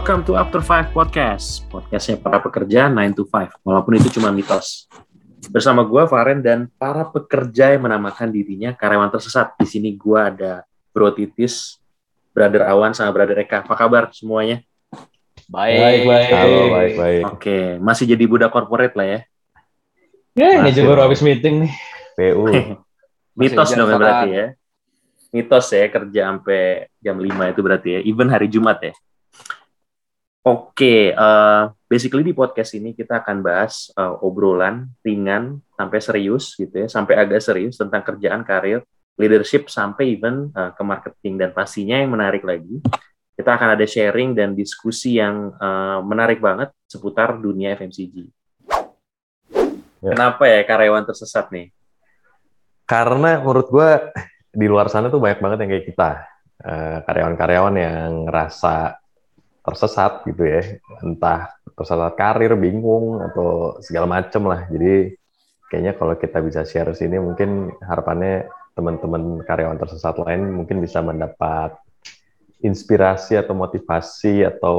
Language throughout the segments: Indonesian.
Welcome to After Five Podcast, podcastnya para pekerja 9 to 5, walaupun itu cuma mitos. Bersama gue, Faren, dan para pekerja yang menamakan dirinya karyawan tersesat. Di sini gue ada Bro Titis, Brother Awan, sama Brother Eka. Apa kabar semuanya? Baik, baik. Halo, baik, baik. Oke, masih jadi budak corporate lah ya? Ya, ini juga baru habis meeting nih. PU. Mitos dong ya berarti ya? Mitos ya, kerja sampai jam 5 itu berarti ya, even hari Jumat ya? Oke, eh, basically di podcast ini kita akan bahas eh, obrolan ringan sampai serius gitu ya, sampai agak serius tentang kerjaan, karir, leadership, sampai even eh, ke marketing. Dan pastinya yang menarik lagi, kita akan ada sharing dan diskusi yang eh, menarik banget seputar dunia FMCG. Ya. Kenapa ya karyawan tersesat nih? Karena menurut gue di luar sana tuh banyak banget yang kayak kita. Eh, Karyawan-karyawan yang ngerasa tersesat gitu ya. Entah tersesat karir, bingung, atau segala macem lah. Jadi kayaknya kalau kita bisa share sini mungkin harapannya teman-teman karyawan tersesat lain mungkin bisa mendapat inspirasi atau motivasi atau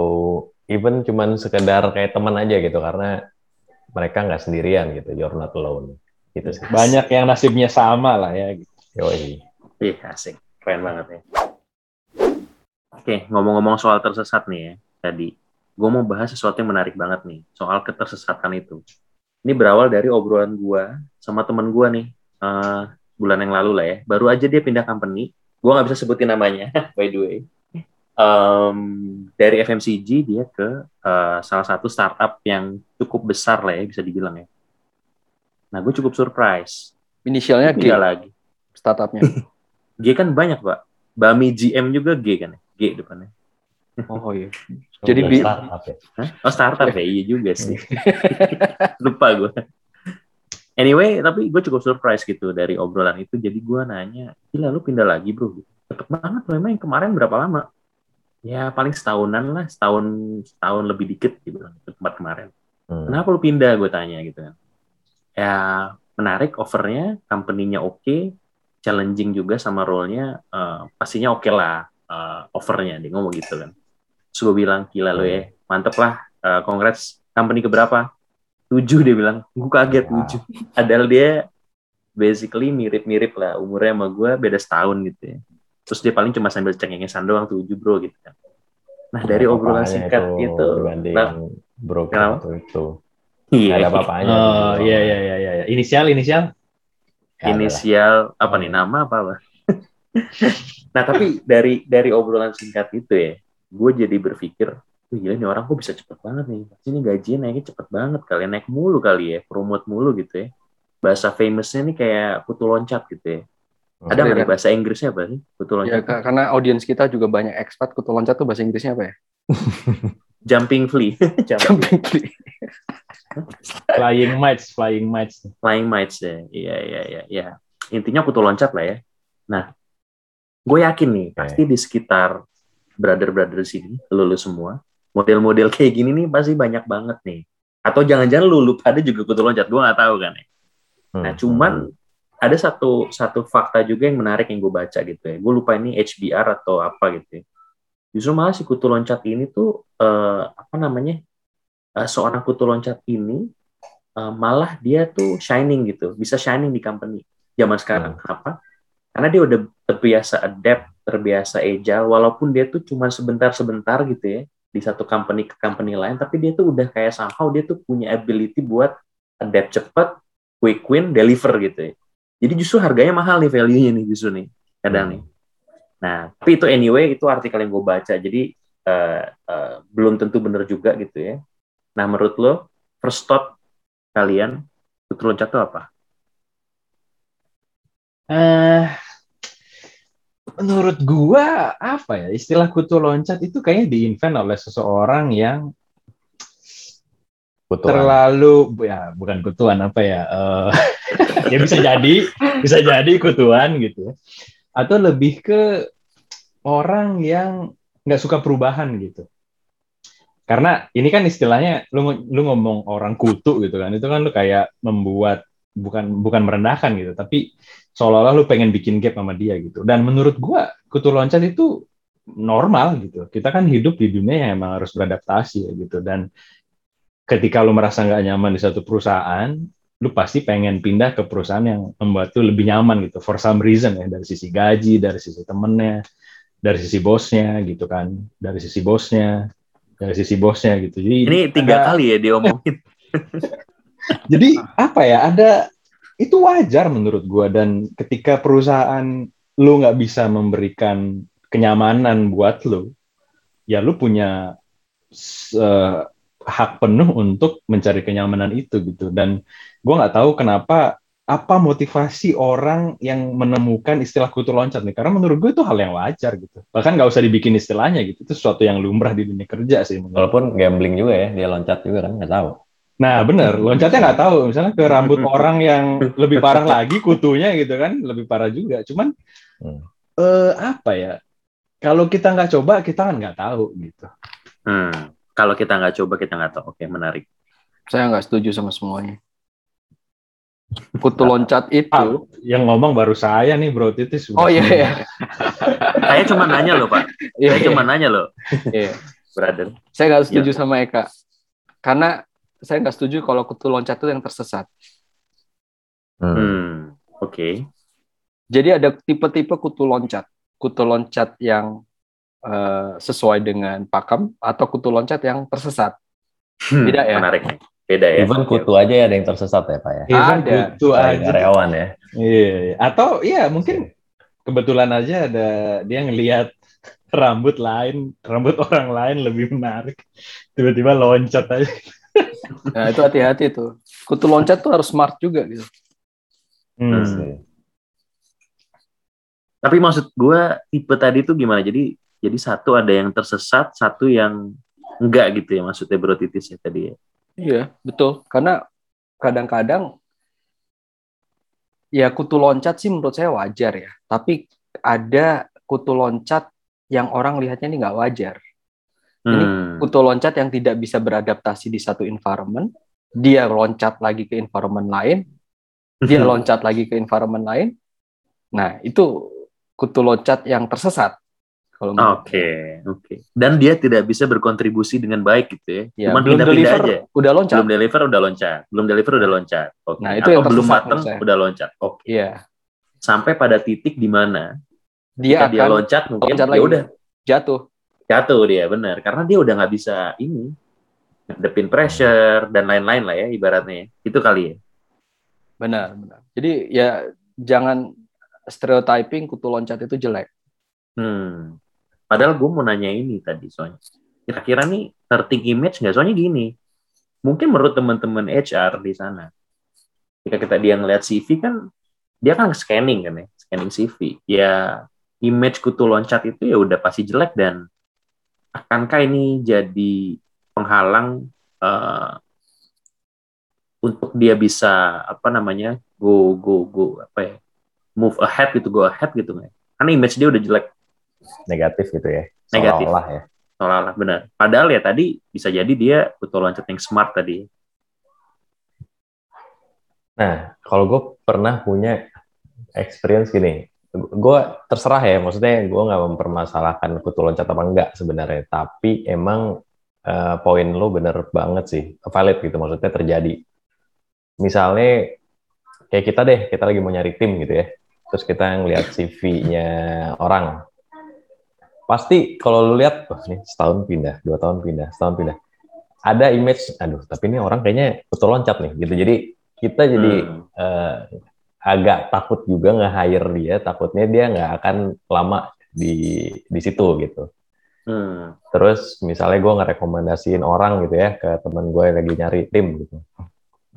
even cuman sekedar kayak teman aja gitu karena mereka nggak sendirian gitu you're not alone gitu sih Banyak yang nasibnya sama lah ya. Yoi. Ih, asik. Keren banget ya. Oke, ngomong-ngomong soal tersesat nih ya, tadi. Gue mau bahas sesuatu yang menarik banget nih, soal ketersesatan itu. Ini berawal dari obrolan gue sama temen gue nih, eh, bulan yang lalu lah ya. Baru aja dia pindah company, gue nggak bisa sebutin namanya, by the way. Em, dari FMCG dia ke eh, salah satu startup yang cukup besar lah ya, bisa dibilang ya. Nah, gue cukup surprise. Inisialnya G lagi. startupnya. G kan banyak, Pak. Bami GM juga G kan ya? G depannya. Oh iya. Jadi Udah bi- startup ya. Hah? Oh, startup ya? Iya juga sih. Lupa gue. Anyway, tapi gue cukup surprise gitu dari obrolan itu. Jadi gue nanya, gila lu pindah lagi bro? Cepet banget loh, emang yang kemarin berapa lama? Ya paling setahunan lah, setahun setahun lebih dikit gitu ke tempat kemarin. Hmm. Kenapa lu pindah? Gue tanya gitu kan. Ya menarik offernya, company-nya oke, challenging juga sama role-nya, eh, pastinya oke lah eh, offernya. Dia ngomong gitu kan. Terus gue bilang, gila lo ya, mantep lah, eh, congrats, company keberapa? Tujuh dia bilang, gue kaget Wow. tujuh. Padahal dia basically mirip-mirip lah, umurnya sama gue beda setahun gitu ya. Terus dia paling cuma sambil cengengesan doang tujuh bro gitu kan. Nah dari Nggak obrolan singkat itu, dibanding nah, kenapa? atau itu iya, ada apa-apanya Oh gitu. iya iya iya iya. Inisial inisial. Inisial apa nih nama apa apa nah tapi dari dari obrolan singkat itu ya gue jadi berpikir Wih, gila nih orang kok bisa cepet banget nih pasti ini gajinya naiknya cepet banget kali ya. naik mulu kali ya promote mulu gitu ya bahasa famousnya nih kayak kutu loncat gitu ya ada nggak Iya, nih kan? bahasa Inggrisnya apa sih kutu ya, loncat ka- karena audiens kita juga banyak expat, kutu loncat tuh bahasa Inggrisnya apa ya? jumping flea Jumping- Jumping flea. Flying mites, flying mites. flying mites ya iya iya iya iya intinya kutu loncat lah ya nah gue yakin nih Oke. pasti di sekitar brother-brother sini lulu semua model-model kayak gini nih pasti banyak banget nih atau jangan-jangan lulu pada juga kutu loncat gue nggak tahu kan ya Hmm. nah cuman ada satu satu fakta juga yang menarik yang gue baca gitu ya gue lupa ini HBR atau apa gitu ya justru malah si kutu loncat ini tuh eh, apa namanya eh, seorang kutu loncat ini eh, malah dia tuh shining gitu, bisa shining di company zaman sekarang. Kenapa? Karena dia udah terbiasa adapt, terbiasa agile, walaupun dia tuh cuma sebentar-sebentar gitu ya di satu company ke company lain, tapi dia tuh udah kayak somehow dia tuh punya ability buat adapt cepat, quick win, deliver gitu ya. Jadi justru harganya mahal nih value-nya nih justru nih kadang nih. Nah, tapi itu anyway itu artikel yang gue baca, jadi eh, eh, belum tentu benar juga gitu ya. Nah, menurut lo first thought kalian kutu loncat apa? Eh menurut gua apa ya istilah kutu loncat itu kayaknya diinvent oleh seseorang yang Kutuan. terlalu ya bukan kutuan apa ya eh, ya bisa jadi bisa jadi kutuan gitu ya. atau lebih ke orang yang nggak suka perubahan gitu karena ini kan istilahnya lu lu ngomong orang kutu gitu kan itu kan lu kayak membuat bukan bukan merendahkan gitu tapi seolah-olah lu pengen bikin gap sama dia gitu dan menurut gua kutu loncat itu normal gitu. Kita kan hidup di dunia yang emang harus beradaptasi ya gitu. Dan ketika lu merasa nggak nyaman di satu perusahaan, lu pasti pengen pindah ke perusahaan yang membuat lu lebih nyaman gitu. For some reason ya, dari sisi gaji, dari sisi temennya, dari sisi bosnya gitu kan, dari sisi bosnya, dari sisi bosnya gitu. Jadi Ini tiga ada- kali ya dia omongin. jadi apa ya ada itu wajar menurut gua. Dan ketika perusahaan lu nggak bisa memberikan kenyamanan buat lu ya lu punya eh, hak penuh untuk mencari kenyamanan itu gitu. Dan gua nggak tahu kenapa apa motivasi orang yang menemukan istilah kutu loncat nih. Karena menurut gue itu hal yang wajar gitu. Bahkan nggak usah dibikin istilahnya gitu. Itu sesuatu yang lumrah di dunia kerja sih menurut Walaupun gambling juga ya, dia loncat juga kan nggak tahu. Nah, bener. Loncatnya nggak tahu. Misalnya ke rambut orang yang lebih parah lagi, kutunya gitu kan, lebih parah juga. Cuman, Hmm. eh, apa ya? Kalau kita nggak coba, kita kan nggak tahu gitu. Hmm. Kalau kita nggak coba kita nggak tahu. Oke menarik. Saya nggak setuju sama semuanya. Kutu loncat itu. Ah, yang ngomong baru saya nih, bro Titis. Oh iya iya. Saya cuma nanya loh pak. Iya, Saya cuma nanya loh, iya. brother. Saya nggak Iya. setuju sama Eka. Karena saya nggak setuju kalau kutu loncat itu yang tersesat. Hmm. Hmm. Oke. Jadi ada tipe-tipe kutu loncat. Kutu loncat yang eh, sesuai dengan pakem atau kutu loncat yang tersesat. Hmm, Beda ya? Menarik. Beda ya. Even kutu aja ya ada yang tersesat ya Pak ya. Even Ada. kutu aja. karyawan ya. Iya. Atau iya mungkin kebetulan aja ada dia ngelihat rambut lain, rambut orang lain lebih menarik. Tiba-tiba loncat aja. Nah itu hati-hati tuh. Kutu loncat tuh harus smart juga gitu. Hmm. Asli. Tapi maksud gue tipe tadi tuh gimana? Jadi jadi satu ada yang tersesat, satu yang enggak gitu ya maksudnya bro titis ya tadi ya. Iya betul. Karena kadang-kadang ya kutu loncat sih menurut saya wajar ya. Tapi ada kutu loncat yang orang lihatnya ini nggak wajar. Ini Hmm. kutu loncat yang tidak bisa beradaptasi di satu environment, dia loncat lagi ke environment lain, dia loncat lagi ke environment lain. Nah, itu kutu loncat yang tersesat. Kalau menurut Oke, oke. Dan dia tidak bisa berkontribusi dengan baik gitu ya. Ya, Cuman belum deliver, aja. udah loncat. Belum deliver udah loncat. Belum deliver udah loncat. Oke. Nah, itu Atau yang belum tersesat menurut saya. udah loncat. Oke. Iya, Sampai pada titik di mana dia ketika dia akan loncat mungkin loncat ya udah jatuh. Jatuh dia benar karena dia udah nggak bisa ini ngadepin pressure dan lain-lain lah ya ibaratnya itu kali ya Benar, benar. Jadi ya jangan stereotyping kutu loncat itu jelek. hmm. padahal gue mau nanya ini tadi soalnya kira-kira nih terting image nggak soalnya gini mungkin menurut teman-teman HR di sana ketika kita dia ngeliat CV kan dia kan scanning kan ya scanning CV ya image kutu loncat itu ya udah pasti jelek dan akankah ini jadi penghalang eh, untuk dia bisa apa namanya go go go apa ya move ahead gitu go ahead gitu nggak ya? karena image dia udah jelek Negatif gitu ya. Negatif. Seolah-olah ya. seolah-olah benar padahal ya tadi bisa jadi dia kutu loncat yang smart tadi Nah, kalau gue pernah punya experience gini, gue terserah ya, maksudnya gue nggak mempermasalahkan kutu loncat apa enggak sebenarnya, tapi emang eh, poin lo bener banget sih, valid gitu, maksudnya terjadi. Misalnya kayak kita deh, kita lagi mau nyari tim gitu ya, terus kita ngeliat CV-nya orang, pasti kalau lu lihat, wah ini setahun pindah, dua tahun pindah, setahun pindah, ada image, aduh, tapi ini orang kayaknya kutu loncat nih, gitu. Jadi kita jadi Hmm. eh, agak takut juga nge-hire dia, takutnya dia nggak akan lama di di situ gitu. Hmm. Terus misalnya gue ngerekomendasiin orang gitu ya ke teman gue yang lagi nyari tim gitu.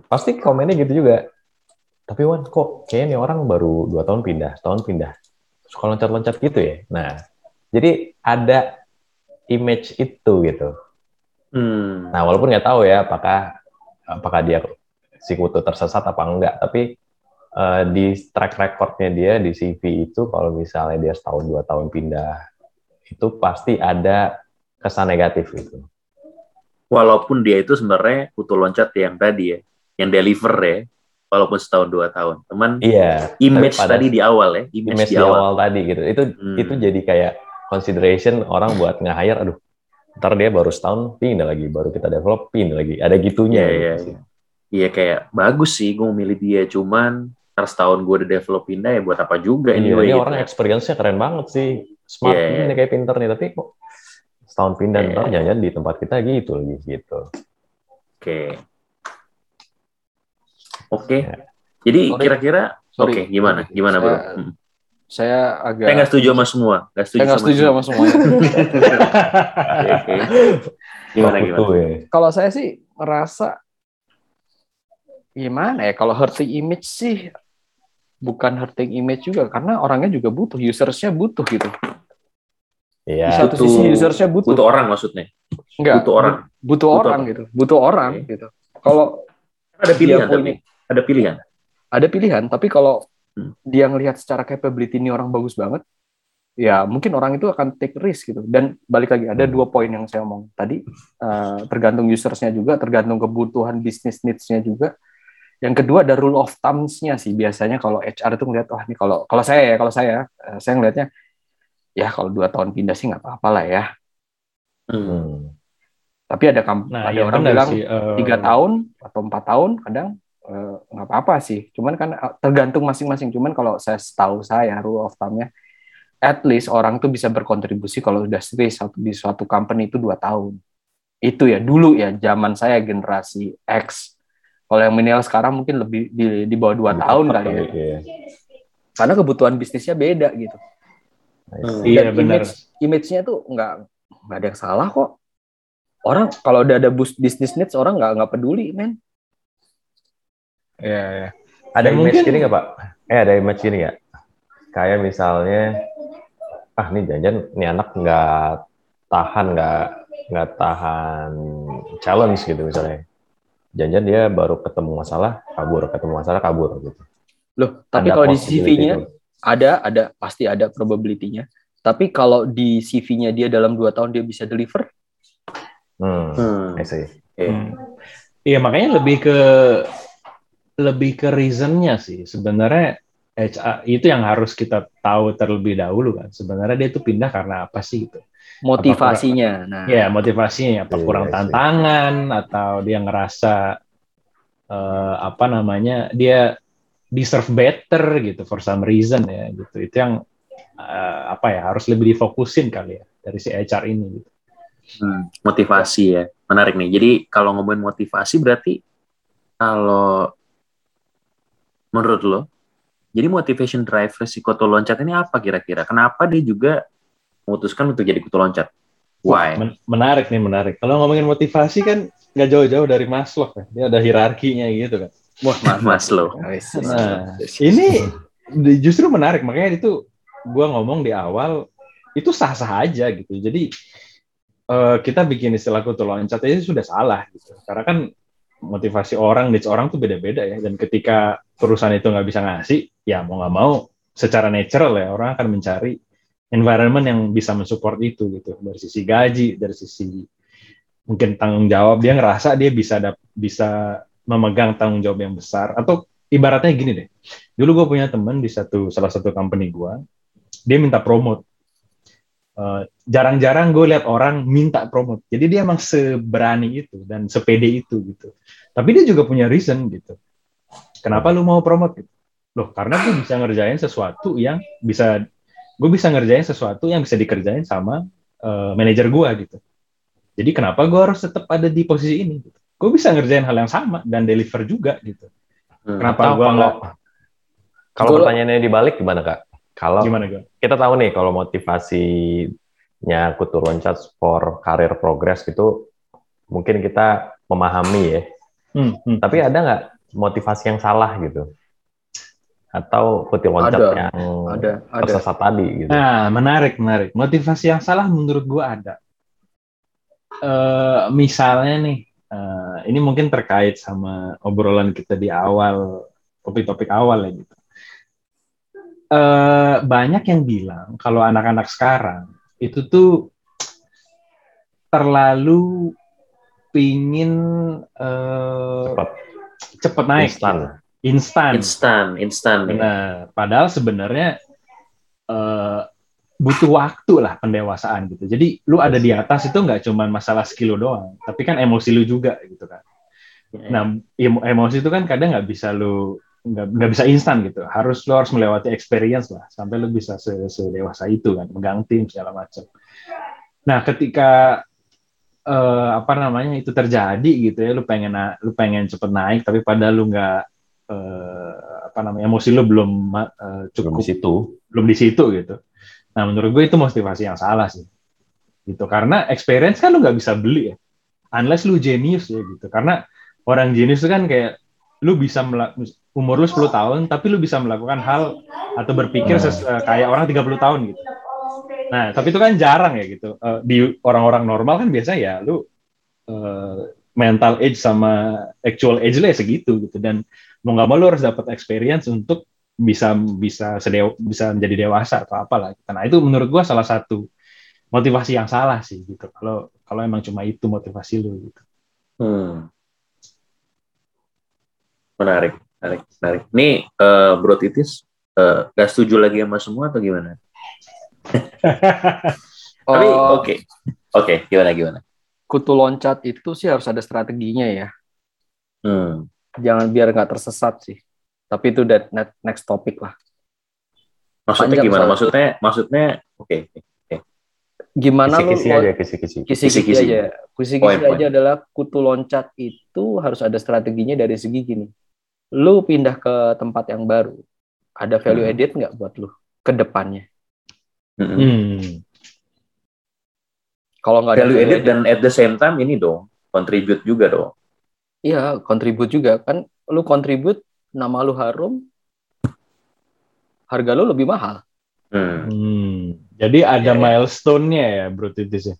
Pasti komennya gitu juga. Tapi Wan kok kayaknya nih orang baru dua tahun pindah, setahun pindah. Suka loncat-loncat gitu ya. Nah, jadi ada image itu gitu. Hmm. Nah, walaupun nggak tahu ya apakah apakah dia si kutu tersesat apa enggak, tapi eh, di track recordnya dia di CV itu kalau misalnya dia setahun dua tahun pindah itu pasti ada kesan negatif gitu. walaupun dia itu sebenarnya kutu loncat yang tadi ya, yang deliver ya, walaupun setahun dua tahun. Teman Iya. image tadi di awal ya, image, image di awal. tadi gitu. Itu Hmm. itu jadi kayak consideration orang buat nge-hire, aduh, ntar dia baru setahun pindah lagi, baru kita develop pindah lagi. Ada gitunya. Iya, gitu iya, iya. Iya kayak bagus sih gue milih dia cuman ntar setahun gue udah develop pindah ya buat apa juga Iya, anyway ini gitu. orang experience-nya keren banget sih. Smart Iya, iya. ini kayak pinter nih, tapi kok setahun pindah Iya. ntar jangan di tempat kita gitu lagi gitu. Oke. Oke. Ya. Jadi Sorry. kira-kira oke gimana? Gimana bro? Saya- Hmm. Saya agak Saya nggak setuju sama semua. Nggak setuju saya nggak setuju sama semuanya. Oke, oke. Gimana gimana? ya. kalau saya sih ngerasa gimana ya kalau hurting image sih bukan hurting image juga karena orangnya juga butuh usersnya butuh gitu di Iya. satu Butuh- sisi usersnya butuh, Butuh orang maksudnya. Enggak, butuh orang. butuh Butuh orang apa? gitu butuh orang Oke. gitu kalau Ada pilihan punya- tapi. Ada pilihan. ada pilihan tapi kalau Hmm. dia ngelihat secara capability ini orang bagus banget ya mungkin orang itu akan take risk gitu dan balik lagi ada dua poin yang saya omong tadi eh, tergantung usersnya juga tergantung kebutuhan bisnis needs-nya juga yang kedua ada rule of thumbs-nya sih. Biasanya kalau HR itu ngeliat wah ini kalau kalau saya ya kalau saya eh, saya ngelihatnya ya kalau dua tahun pindah sih nggak apa-apa lah ya. Hmm. Tapi ada kam- Nah, ada iya orang bilang eh, tiga tahun atau empat tahun kadang eh, nggak apa-apa sih. Cuman kan tergantung masing-masing. Cuman kalau saya tahu saya rule of thumb-nya at least orang tuh bisa berkontribusi kalau udah stay di suatu company itu dua tahun. Itu ya dulu ya zaman saya generasi X kalau yang milenial sekarang mungkin lebih di, di bawah dua Lebih tahun kali ya Iya. karena kebutuhan bisnisnya beda gitu Hmm. Iya benar. image image-nya tuh nggak nggak ada yang salah kok orang kalau udah ada bus bisnis needs orang nggak nggak peduli men Iya, iya. Ada Ya, image mungkin- gini nggak Pak? Eh ada image gini nggak? Kayak misalnya, ah nih jangan nih anak nggak tahan nggak nggak tahan challenge gitu misalnya. Jangan dia baru ketemu masalah kabur, ketemu masalah kabur gitu. Loh, tapi Ada kalau di CV-nya ada ada pasti ada probability-nya. Tapi kalau di CV-nya dia dalam dua tahun dia bisa deliver, Hmm, Hmm. I see. Oke. Hmm. Iya makanya lebih ke lebih ke reasonnya sih sebenarnya HR itu yang harus kita tahu terlebih dahulu kan sebenarnya dia itu pindah karena apa sih gitu motivasinya. Nah, ya motivasinya apa Iya, kurang iya sih. tantangan atau dia ngerasa eh, apa namanya dia deserve better gitu for some reason ya gitu itu yang eh, apa ya harus lebih difokusin kali ya dari si HR ini gitu. Hmm, motivasi ya, menarik nih. Jadi kalau ngomongin motivasi berarti kalau menurut lo, jadi motivation driver si Koto Loncat ini apa kira-kira? Kenapa dia juga memutuskan untuk jadi Koto Loncat? Why? Men- menarik nih menarik. Kalau ngomongin motivasi kan nggak jauh-jauh dari Maslow kan. Dia ada hierarkinya gitu kan. wah Mas lo. Nah, ini justru menarik makanya itu gua ngomong di awal itu sah-sah aja gitu. Jadi eh, kita bikin istilah kutu loncat itu sudah salah gitu. Karena kan motivasi orang, needs orang tuh beda-beda ya. Dan ketika perusahaan itu nggak bisa ngasih, ya mau nggak mau secara natural ya orang akan mencari environment yang bisa mensupport itu gitu. Dari sisi gaji, dari sisi mungkin tanggung jawab dia ngerasa dia bisa dap- bisa memegang tanggung jawab yang besar. Atau ibaratnya gini deh dulu gue punya teman di satu salah satu company gue dia minta promote. Eh, jarang-jarang gue lihat orang minta promote. Jadi dia emang seberani itu dan sepede itu gitu. Tapi dia juga punya reason gitu. Kenapa lu mau promote gitu? Loh karena gue bisa ngerjain sesuatu yang bisa gue bisa ngerjain sesuatu yang bisa dikerjain sama eh, manajer gue gitu jadi kenapa gue harus tetap ada di posisi ini gitu? gue bisa ngerjain hal yang sama dan deliver juga gitu Hmm. kenapa gue kalau nggak kalau Kalau- pertanyaannya dibalik gimana kak? Kalau gimana kita tahu nih kalau motivasinya kutu loncat for career progress gitu mungkin kita memahami ya. Hmm, hmm. Tapi ada nggak motivasi yang salah gitu? Atau kutu loncat Ada, yang ada ada tersesat tadi gitu? Nah, menarik, menarik. Motivasi yang salah menurut gua ada. Eh, misalnya nih, eh, ini mungkin terkait sama obrolan kita di awal, topik-topik awal ya gitu. Eh, banyak yang bilang kalau anak-anak sekarang itu tuh terlalu pingin eh, Cepat. cepet naik, Instan. Instan. Instan, instan. ya. Benar. Padahal sebenarnya eh, butuh waktu lah pendewasaan gitu. Jadi lu ada di atas itu nggak cuma masalah skill lu doang, tapi kan emosi lu juga gitu kan. Iya. Nah, emo- emosi itu kan kadang nggak bisa lu nggak nggak bisa instan gitu. Harus lu harus melewati experience lah sampai lu bisa se- sedewasa itu kan, megang tim segala macam. Nah, ketika eh, apa namanya itu terjadi gitu ya, lu pengen lu pengen cepet naik, tapi padahal lu nggak eh, apa namanya emosi lu belum ma- eh, Belum cukup di situ. belum di situ gitu. Nah menurut gue itu motivasi yang salah sih, gitu. Karena experience kan lu nggak bisa beli ya, unless lu genius ya gitu. Karena orang genius itu kan kayak lu bisa umur lu 10 tahun, tapi lu bisa melakukan hal atau berpikir eh, kayak orang 30 tahun gitu. Nah tapi itu kan jarang ya gitu. Eh, di orang-orang normal kan biasa ya lu eh, mental age sama actual age lu ya segitu gitu. Dan mau nggak mau lu harus dapat experience untuk bisa bisa sedew, bisa menjadi dewasa atau apalah. Nah itu menurut gua salah satu motivasi yang salah sih gitu. Kalau kalau emang cuma itu motivasi lu gitu. Hmm. Menarik, menarik, menarik. Nih, eh, Bro Titis, eh, gak setuju lagi sama semua atau gimana? Tapi Oh, oke, oke, gimana gimana? kutu loncat itu sih harus ada strateginya ya. Hmm. Jangan biar nggak tersesat sih. Tapi itu that next topic lah. Maksudnya Panjang gimana? Maksudnya, maksudnya, oke, oke. Gimana lu Kisi-kisi aja, kisi-kisi. kisi-kisi aja. Kisi-kisi aja adalah kutu loncat itu harus ada strateginya dari segi gini. Lu pindah ke tempat yang baru. Ada value Hmm. added nggak buat lu ke depannya? Mm-mm. Hmm. Kalau nggak ada Value edit dan at the same time ini dong, contribute juga dong. Iya, kontribut juga kan. Lu kontribut, nama lu harum, harga lu lebih mahal. Hmm. Hmm. Jadi ada iya. milestone-nya ya, Bro Titis ya.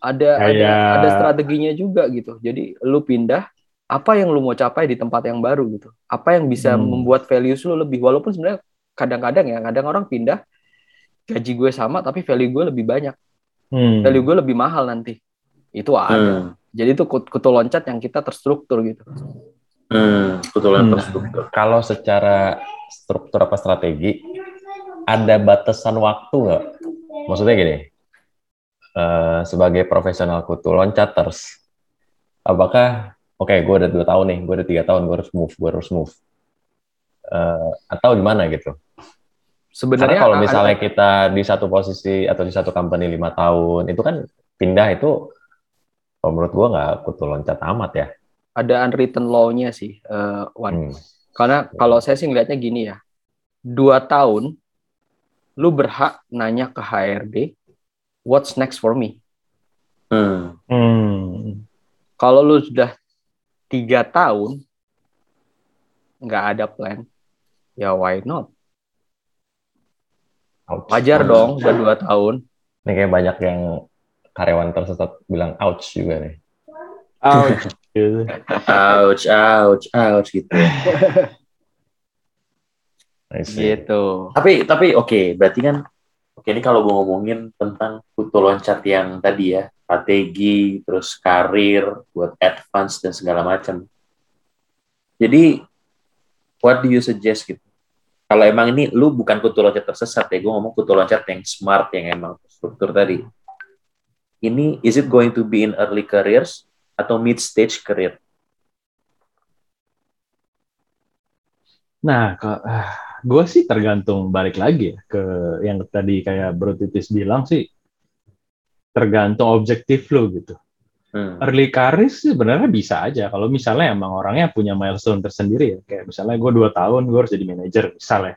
Ada ada Kayak- ada strateginya juga gitu. Jadi lu pindah, apa yang lu mau capai di tempat yang baru gitu. Apa yang bisa Hmm. membuat values lu lebih walaupun sebenarnya kadang-kadang ya, kadang orang pindah gaji gue sama tapi value gue lebih banyak. Hmm. Value gue lebih mahal nanti. Itu ada. Hmm. Jadi itu kut- kutu loncat yang kita terstruktur gitu. Hmm. Kebetulan Hmm. terstruktur. Kalau secara struktur apa strategi, ada batasan waktu nggak? Maksudnya gini, eh, sebagai profesional kutu loncaters, apakah, oke, gue udah dua tahun nih, gue udah tiga tahun, gue harus move, gue harus move, Eh, atau gimana gitu? Karena Sebenarnya kalau ada- misalnya kita di satu posisi atau di satu company lima tahun, itu kan pindah itu, kalau menurut gue nggak kutu loncat amat ya. ada unwritten law-nya sih, eh, Wan. Hmm. Karena kalau saya sih ngelihatnya gini ya, dua tahun, lu berhak nanya ke HRD, what's next for me? Hmm. Hmm. Kalau lu sudah tiga tahun, nggak ada plan, ya why not? Wajar Hmm. dong, udah dua tahun. Ini kayak banyak yang karyawan tersesat bilang ouch juga nih. Ouch. Gitu. Ouch, ouch, ouch gitu. Gitu. Tapi tapi oke, berarti kan oke ini kalau gue ngomongin tentang kutu loncat yang tadi ya, strategi, terus karir buat advance dan segala macam. Jadi what do you suggest gitu? Kalau emang ini lu bukan kutu loncat tersesat ya, gue ngomong kutu loncat yang smart yang emang struktur tadi. Ini is it going to be in early careers atau mid stage career? Nah, gue sih tergantung balik lagi ya ke yang tadi kayak Bro Titis bilang sih tergantung objektif lo gitu. Hmm. Early career sih sebenarnya bisa aja kalau misalnya emang orangnya punya milestone tersendiri ya. Kayak misalnya gue dua tahun gue harus jadi manajer misalnya.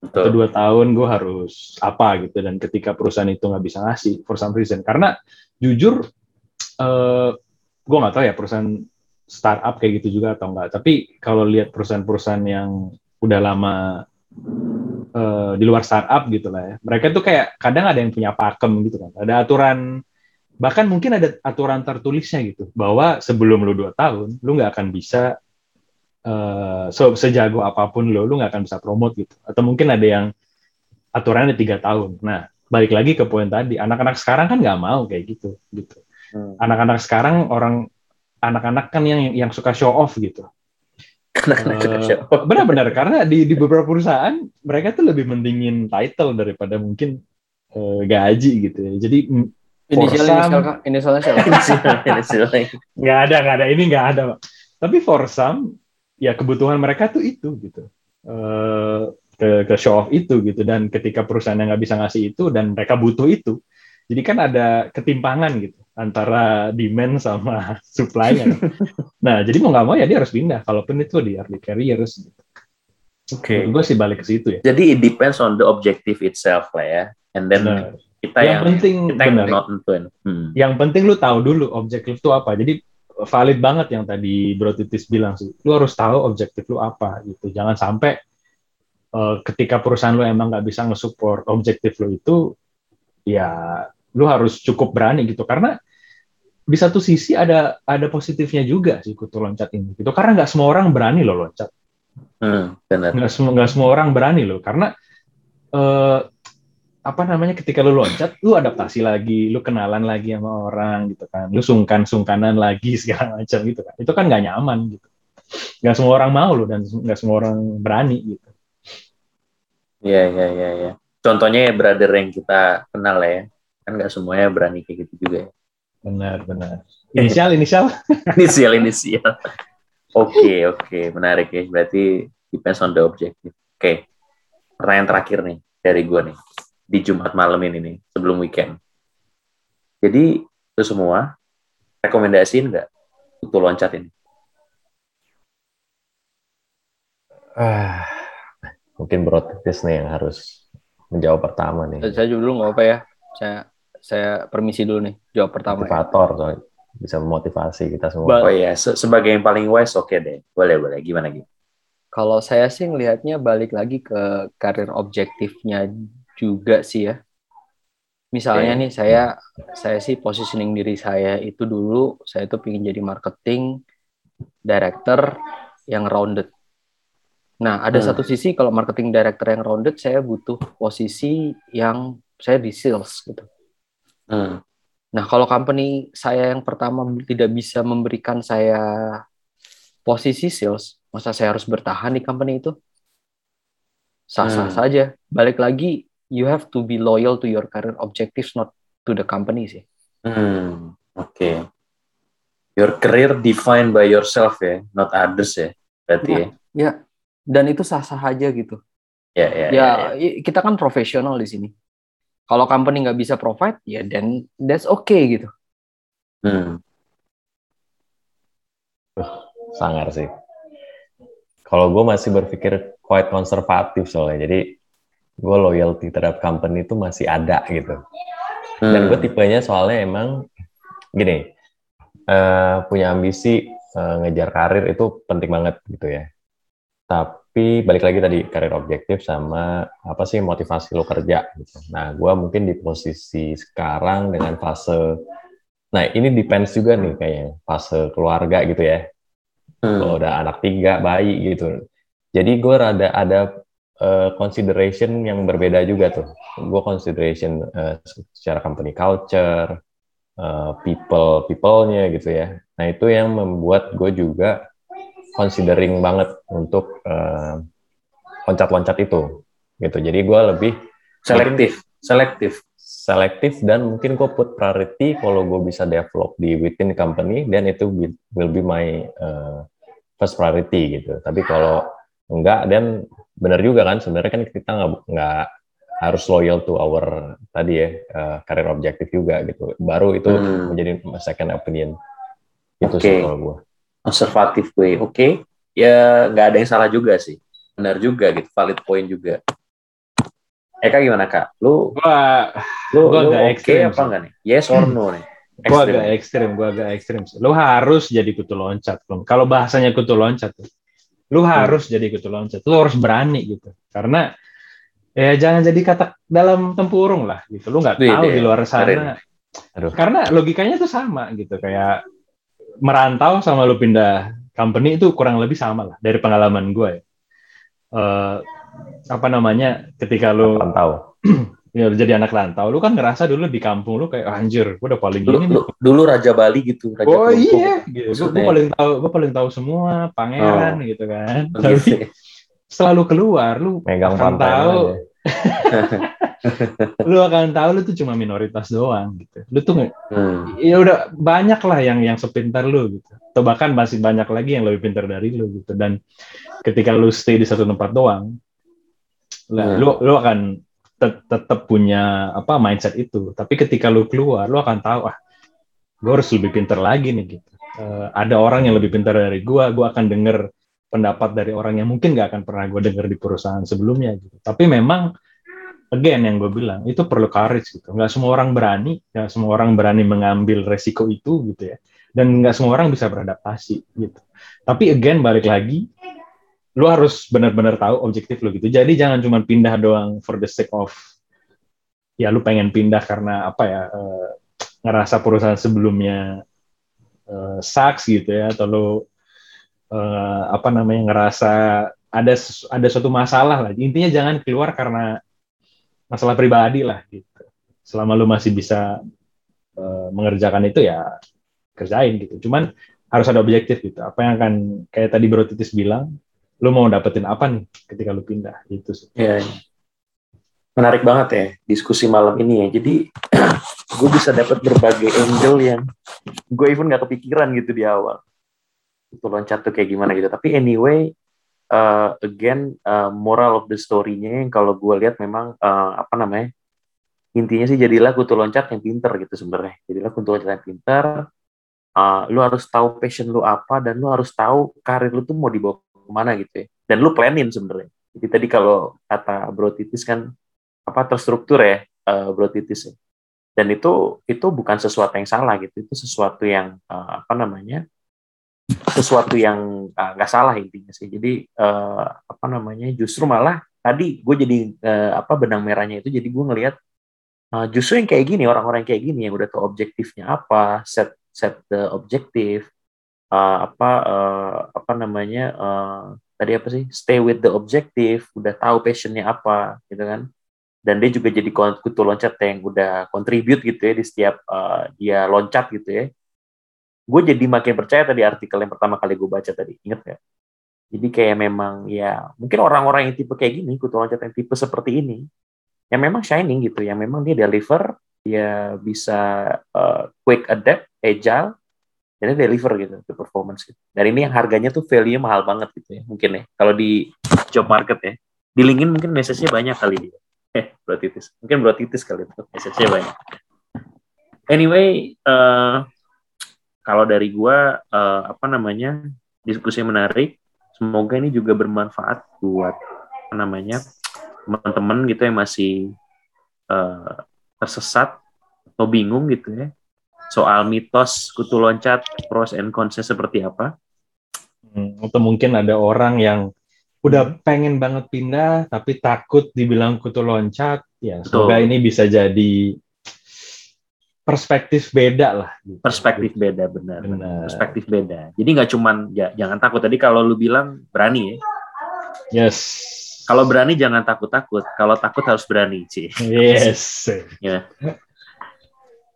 Atau Betul. dua tahun gue harus apa gitu. Dan ketika perusahaan itu nggak bisa ngasih for some reason. Karena jujur eh gue nggak tahu ya perusahaan startup kayak gitu juga atau enggak. Tapi kalau lihat perusahaan-perusahaan yang udah lama eh, di luar startup gitu lah ya. Mereka tuh kayak kadang ada yang punya pakem gitu kan. Ada aturan bahkan mungkin ada aturan tertulisnya gitu bahwa sebelum lu dua tahun lu nggak akan bisa eh, so, sejago apa pun lu lu nggak akan bisa promote gitu. Atau mungkin ada yang aturannya tiga tahun. Nah balik lagi ke poin tadi anak-anak sekarang kan nggak mau kayak gitu gitu. Hmm. Anak-anak sekarang orang anak-anak kan yang yang suka show off gitu. Eh, benar-benar karena di di beberapa perusahaan mereka tuh lebih mendingin title daripada mungkin eh, gaji gitu ya. Jadi. Inisialnya siapa? Inisial nggak ada nggak ada ini nggak ada Pak. tapi for some ya kebutuhan mereka tuh itu gitu Eh, ke ke show off itu gitu dan ketika perusahaan yang nggak bisa ngasih itu dan mereka butuh itu jadi kan ada ketimpangan gitu antara demand sama supply nya nah jadi mau nggak mau ya dia harus pindah kalaupun itu di early careers gitu. Oke. gue sih balik ke situ ya Jadi it depends on the objective itself lah ya. And then Benar. kita yang yang penting kita yang. Hmm. yang penting lu tahu dulu objektif lu apa. Jadi valid banget yang tadi Bro Titis bilang sih. Lu harus tahu objektif lu apa gitu. Jangan sampai eh, ketika perusahaan lu emang nggak bisa nge-support objektif lu itu, ya lu harus cukup berani gitu. Karena di satu sisi ada ada positifnya juga sih kutu loncat ini gitu. Karena nggak semua orang berani loh loncat. Hmm, benar. nggak semua nggak semua orang berani loh karena eh, apa namanya ketika lu loncat lu adaptasi lagi lu kenalan lagi sama orang gitu kan lu sungkan sungkanan lagi segala macam gitu kan itu kan nggak nyaman gitu nggak semua orang mau loh dan nggak semua orang berani gitu Iya, iya, iya, iya. Contohnya ya brother yang kita kenal ya. Kan nggak semuanya berani kayak gitu juga ya. benar benar inisial inisial inisial inisial. Oke, oke, menarik ya. Berarti depends on the objective. Oke. Pertanyaan terakhir nih dari gue nih di Jumat malam ini nih sebelum weekend. Jadi itu semua rekomendasiin nggak kutu loncat ini? Ah, mungkin broadcast nih yang harus menjawab pertama nih. Saya dulu nggak apa ya. Saya saya permisi dulu nih. Jawab pertama. Ya. Motivator soalnya bisa memotivasi kita semua. Oh iya, se- sebagai yang paling wise oke deh. Boleh, boleh. Gimana gitu? Kalau saya sih ngelihatnya balik lagi ke karir objektifnya juga sih ya. Misalnya Oke. nih saya saya sih positioning diri saya itu dulu saya tuh pengen jadi marketing director yang rounded. Nah, ada Hmm. satu sisi kalau marketing director yang rounded saya butuh posisi yang saya di sales gitu. Hmm. Nah, kalau company saya yang pertama tidak bisa memberikan saya posisi sales, masa saya harus bertahan di company itu? Sah-sah Hmm. saja. Balik lagi, you have to be loyal to your career objectives, not to the company sih. Hmm, oke. Your career defined by yourself ya, not others ya. Berarti ya. Ya, dan itu sah-sah aja gitu. Ya, ya, Ya, ya, ya. kita kan profesional di sini. Kalau company nggak bisa provide, ya then that's okay gitu. Hmm. Sangar sih. Kalau gue masih berpikir quite konservatif soalnya. Jadi gue loyalty terhadap company itu masih ada gitu. Dan gue Hmm. tipenya soalnya emang gini, eh, punya ambisi eh, ngejar karir itu penting banget gitu ya. Tapi balik lagi tadi karir objektif sama apa sih motivasi lo kerja gitu. Nah, gue mungkin di posisi sekarang dengan fase, nah ini depends juga nih kayaknya fase keluarga gitu ya. Hmm. Kalau udah anak tiga, bayi gitu. Jadi gue rada ada eh, consideration yang berbeda juga tuh. Gue consideration eh, secara company culture, eh, people people-nya gitu ya. Nah itu yang membuat gue juga considering banget untuk eh, loncat-loncat itu gitu. Jadi gue lebih selektif, selektif. selektif dan mungkin gue put priority kalau gue bisa develop di within company dan itu will- will be my uh, first priority gitu. Tapi kalau enggak dan benar juga kan sebenarnya kan kita nggak nggak harus loyal to our tadi ya uh, career objective juga gitu. Baru itu Hmm. menjadi second opinion. Itu Oke. sih kalau gue. Konservatif way. Oke. Ya nggak ada yang salah juga sih. Benar juga gitu, valid point juga. Eka gimana kak? Lu gua lu, Gua lu agak oke ekstrim apa enggak nih? Yes or no nih? gua Ekstrim. agak ekstrim gua agak ekstrim lu harus jadi kutu loncat kalau bahasanya kutu loncat lu harus jadi kutu loncat lu harus berani gitu karena ya jangan jadi katak dalam tempurung lah gitu lu nggak Wih, tahu deh. di luar sana. Aduh. karena logikanya tuh sama gitu kayak merantau sama lu pindah company itu kurang lebih sama lah dari pengalaman gue ya. Eh, apa namanya ketika lu Pantau. ya, lu jadi anak rantau lu kan ngerasa dulu di kampung lu kayak "Ah, anjir gue udah paling gini lu- dulu Raja Bali gitu, Raja Oh Kelungkung. iya, gitu. Maksudnya. paling tahu, gue paling tahu semua pangeran gitu kan. Oh, Tapi gitu. selalu keluar, lu Megang akan tahu, lu akan tahu lu tuh cuma minoritas doang gitu. Lu tuh Hmm. ya udah banyak lah yang yang sepintar lu gitu. Atau bahkan masih banyak lagi yang lebih pintar dari lu gitu. Dan ketika lu stay di satu tempat doang, lah, Hmm. lu lu akan tet- tetap punya apa mindset itu. Tapi ketika lu keluar, lu akan tahu ah, gue harus lebih pintar lagi nih gitu. Eh, ada orang yang lebih pintar dari gua, gua akan denger pendapat dari orang yang mungkin gak akan pernah gue denger di perusahaan sebelumnya gitu. Tapi memang again yang gue bilang itu perlu courage gitu. Nggak semua orang berani, nggak semua orang berani mengambil resiko itu gitu ya. Dan nggak semua orang bisa beradaptasi gitu. Tapi again balik lagi, lu harus benar-benar tahu objektif lu gitu. Jadi jangan cuma pindah doang for the sake of ya lu pengen pindah karena apa ya eh, ngerasa perusahaan sebelumnya eh, sucks gitu ya atau lu eh, apa namanya ngerasa ada ada suatu masalah lah. Intinya jangan keluar karena masalah pribadi lah gitu. Selama lu masih bisa eh, mengerjakan itu ya kerjain gitu. Cuman harus ada objektif gitu. Apa yang akan kayak tadi Bro Titis bilang, lu mau dapetin apa nih ketika lu pindah gitu sih. Ya, menarik banget ya diskusi malam ini ya. Jadi gue bisa dapat berbagai angle yang gue even nggak kepikiran gitu di awal. Itu loncat tuh kayak gimana gitu. Tapi anyway, uh, again uh, moral of the story-nya yang kalau gue lihat memang uh, apa namanya intinya sih jadilah kutu loncat yang pinter gitu sebenarnya. Jadilah kutu loncat yang pinter. Uh, lu harus tahu passion lu apa dan lu harus tahu karir lu tuh mau dibawa ke mana gitu ya. Dan lu planin sebenarnya. Jadi tadi kalau kata Bro Titis kan apa terstruktur ya uh, Bro Titis ya. Dan itu itu bukan sesuatu yang salah gitu. Itu sesuatu yang uh, apa namanya? sesuatu yang uh, nggak salah intinya sih. Jadi uh, apa namanya? Justru malah tadi gue jadi uh, apa benang merahnya itu jadi gue ngelihat uh, justru yang kayak gini orang-orang kayak gini yang udah tahu objektifnya apa, set set the objektif uh, apa uh, apa namanya uh, tadi apa sih stay with the objective udah tahu passionnya apa gitu kan. Dan dia juga jadi kutu loncat yang udah contribute gitu ya di setiap uh, dia loncat gitu ya. Gue jadi makin percaya tadi artikel yang pertama kali gue baca tadi inget gak jadi kayak memang ya mungkin orang-orang yang tipe kayak gini kutu loncat yang tipe seperti ini yang memang shining gitu yang memang dia deliver dia bisa uh, quick adapt agile dan dia deliver gitu ke performance gitu. Dan ini yang harganya tuh value mahal banget gitu ya mungkin ya kalau di job market ya. Di LinkedIn mungkin message-nya banyak kali dia. Eh, bro titis. Mungkin bro titis kali itu message-nya banyak. Anyway, uh, kalau dari gua uh, apa namanya diskusi menarik. Semoga ini juga bermanfaat buat apa namanya teman-teman gitu yang masih uh, tersesat atau bingung gitu ya soal mitos kutu loncat pros and cons seperti apa? Hmm, atau mungkin ada orang yang udah pengen banget pindah tapi takut dibilang kutu loncat. Ya semoga Betul. ini bisa jadi perspektif beda lah. Gitu. perspektif beda benar, benar. Perspektif beda. Jadi nggak cuman ya, jangan takut. Tadi kalau lu bilang berani ya? Yes. Kalau berani jangan takut takut kalau takut harus berani sih yes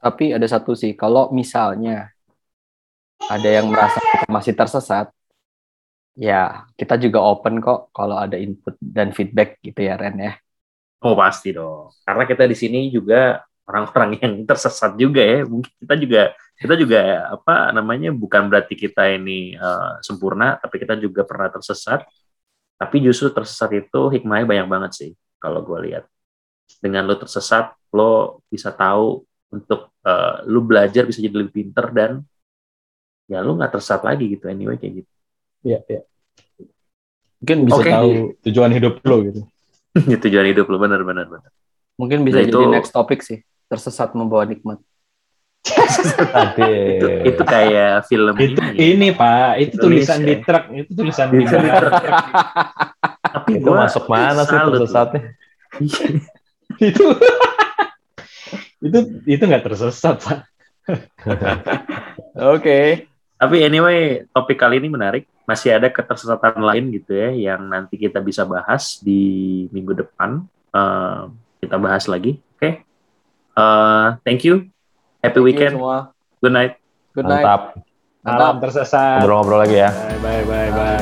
Tapi ada satu sih, kalau misalnya ada yang merasa kita masih tersesat, ya kita juga open kok kalau ada input dan feedback gitu ya Ren ya. oh pasti dong. Karena kita di sini juga orang-orang yang tersesat juga ya. Mungkin kita juga kita juga apa namanya bukan berarti kita ini uh, sempurna tapi kita juga pernah tersesat. Tapi justru tersesat itu hikmahnya banyak banget sih kalau gue lihat. Dengan lo tersesat lo bisa tahu untuk uh, lu belajar bisa jadi lebih pinter dan ya lu nggak tersesat lagi gitu anyway kayak gitu ya ya Mungkin bisa Oke. tahu tujuan hidup lo gitu itu tujuan hidup lo benar benar benar mungkin bisa Nah, jadi itu- next topik sih. Tersesat membawa nikmat. Itu itu kayak film itu ini ya. ini pak itu tulisan Indonesia. di truk itu tulisan di Tulisan truk. tapi itu gua masuk mana sih tersesatnya? itu itu itu nggak tersesat pak Oke. Tapi anyway, topik kali ini menarik. Masih ada ketersesatan lain gitu ya yang nanti kita bisa bahas di minggu depan. Eh, kita bahas lagi. Oke. Eh, thank you. Happy Thank you weekend. semua. Good night. Good night. Mantap. malam tersesat Ngobrol-ngobrol lagi ya. bye bye bye bye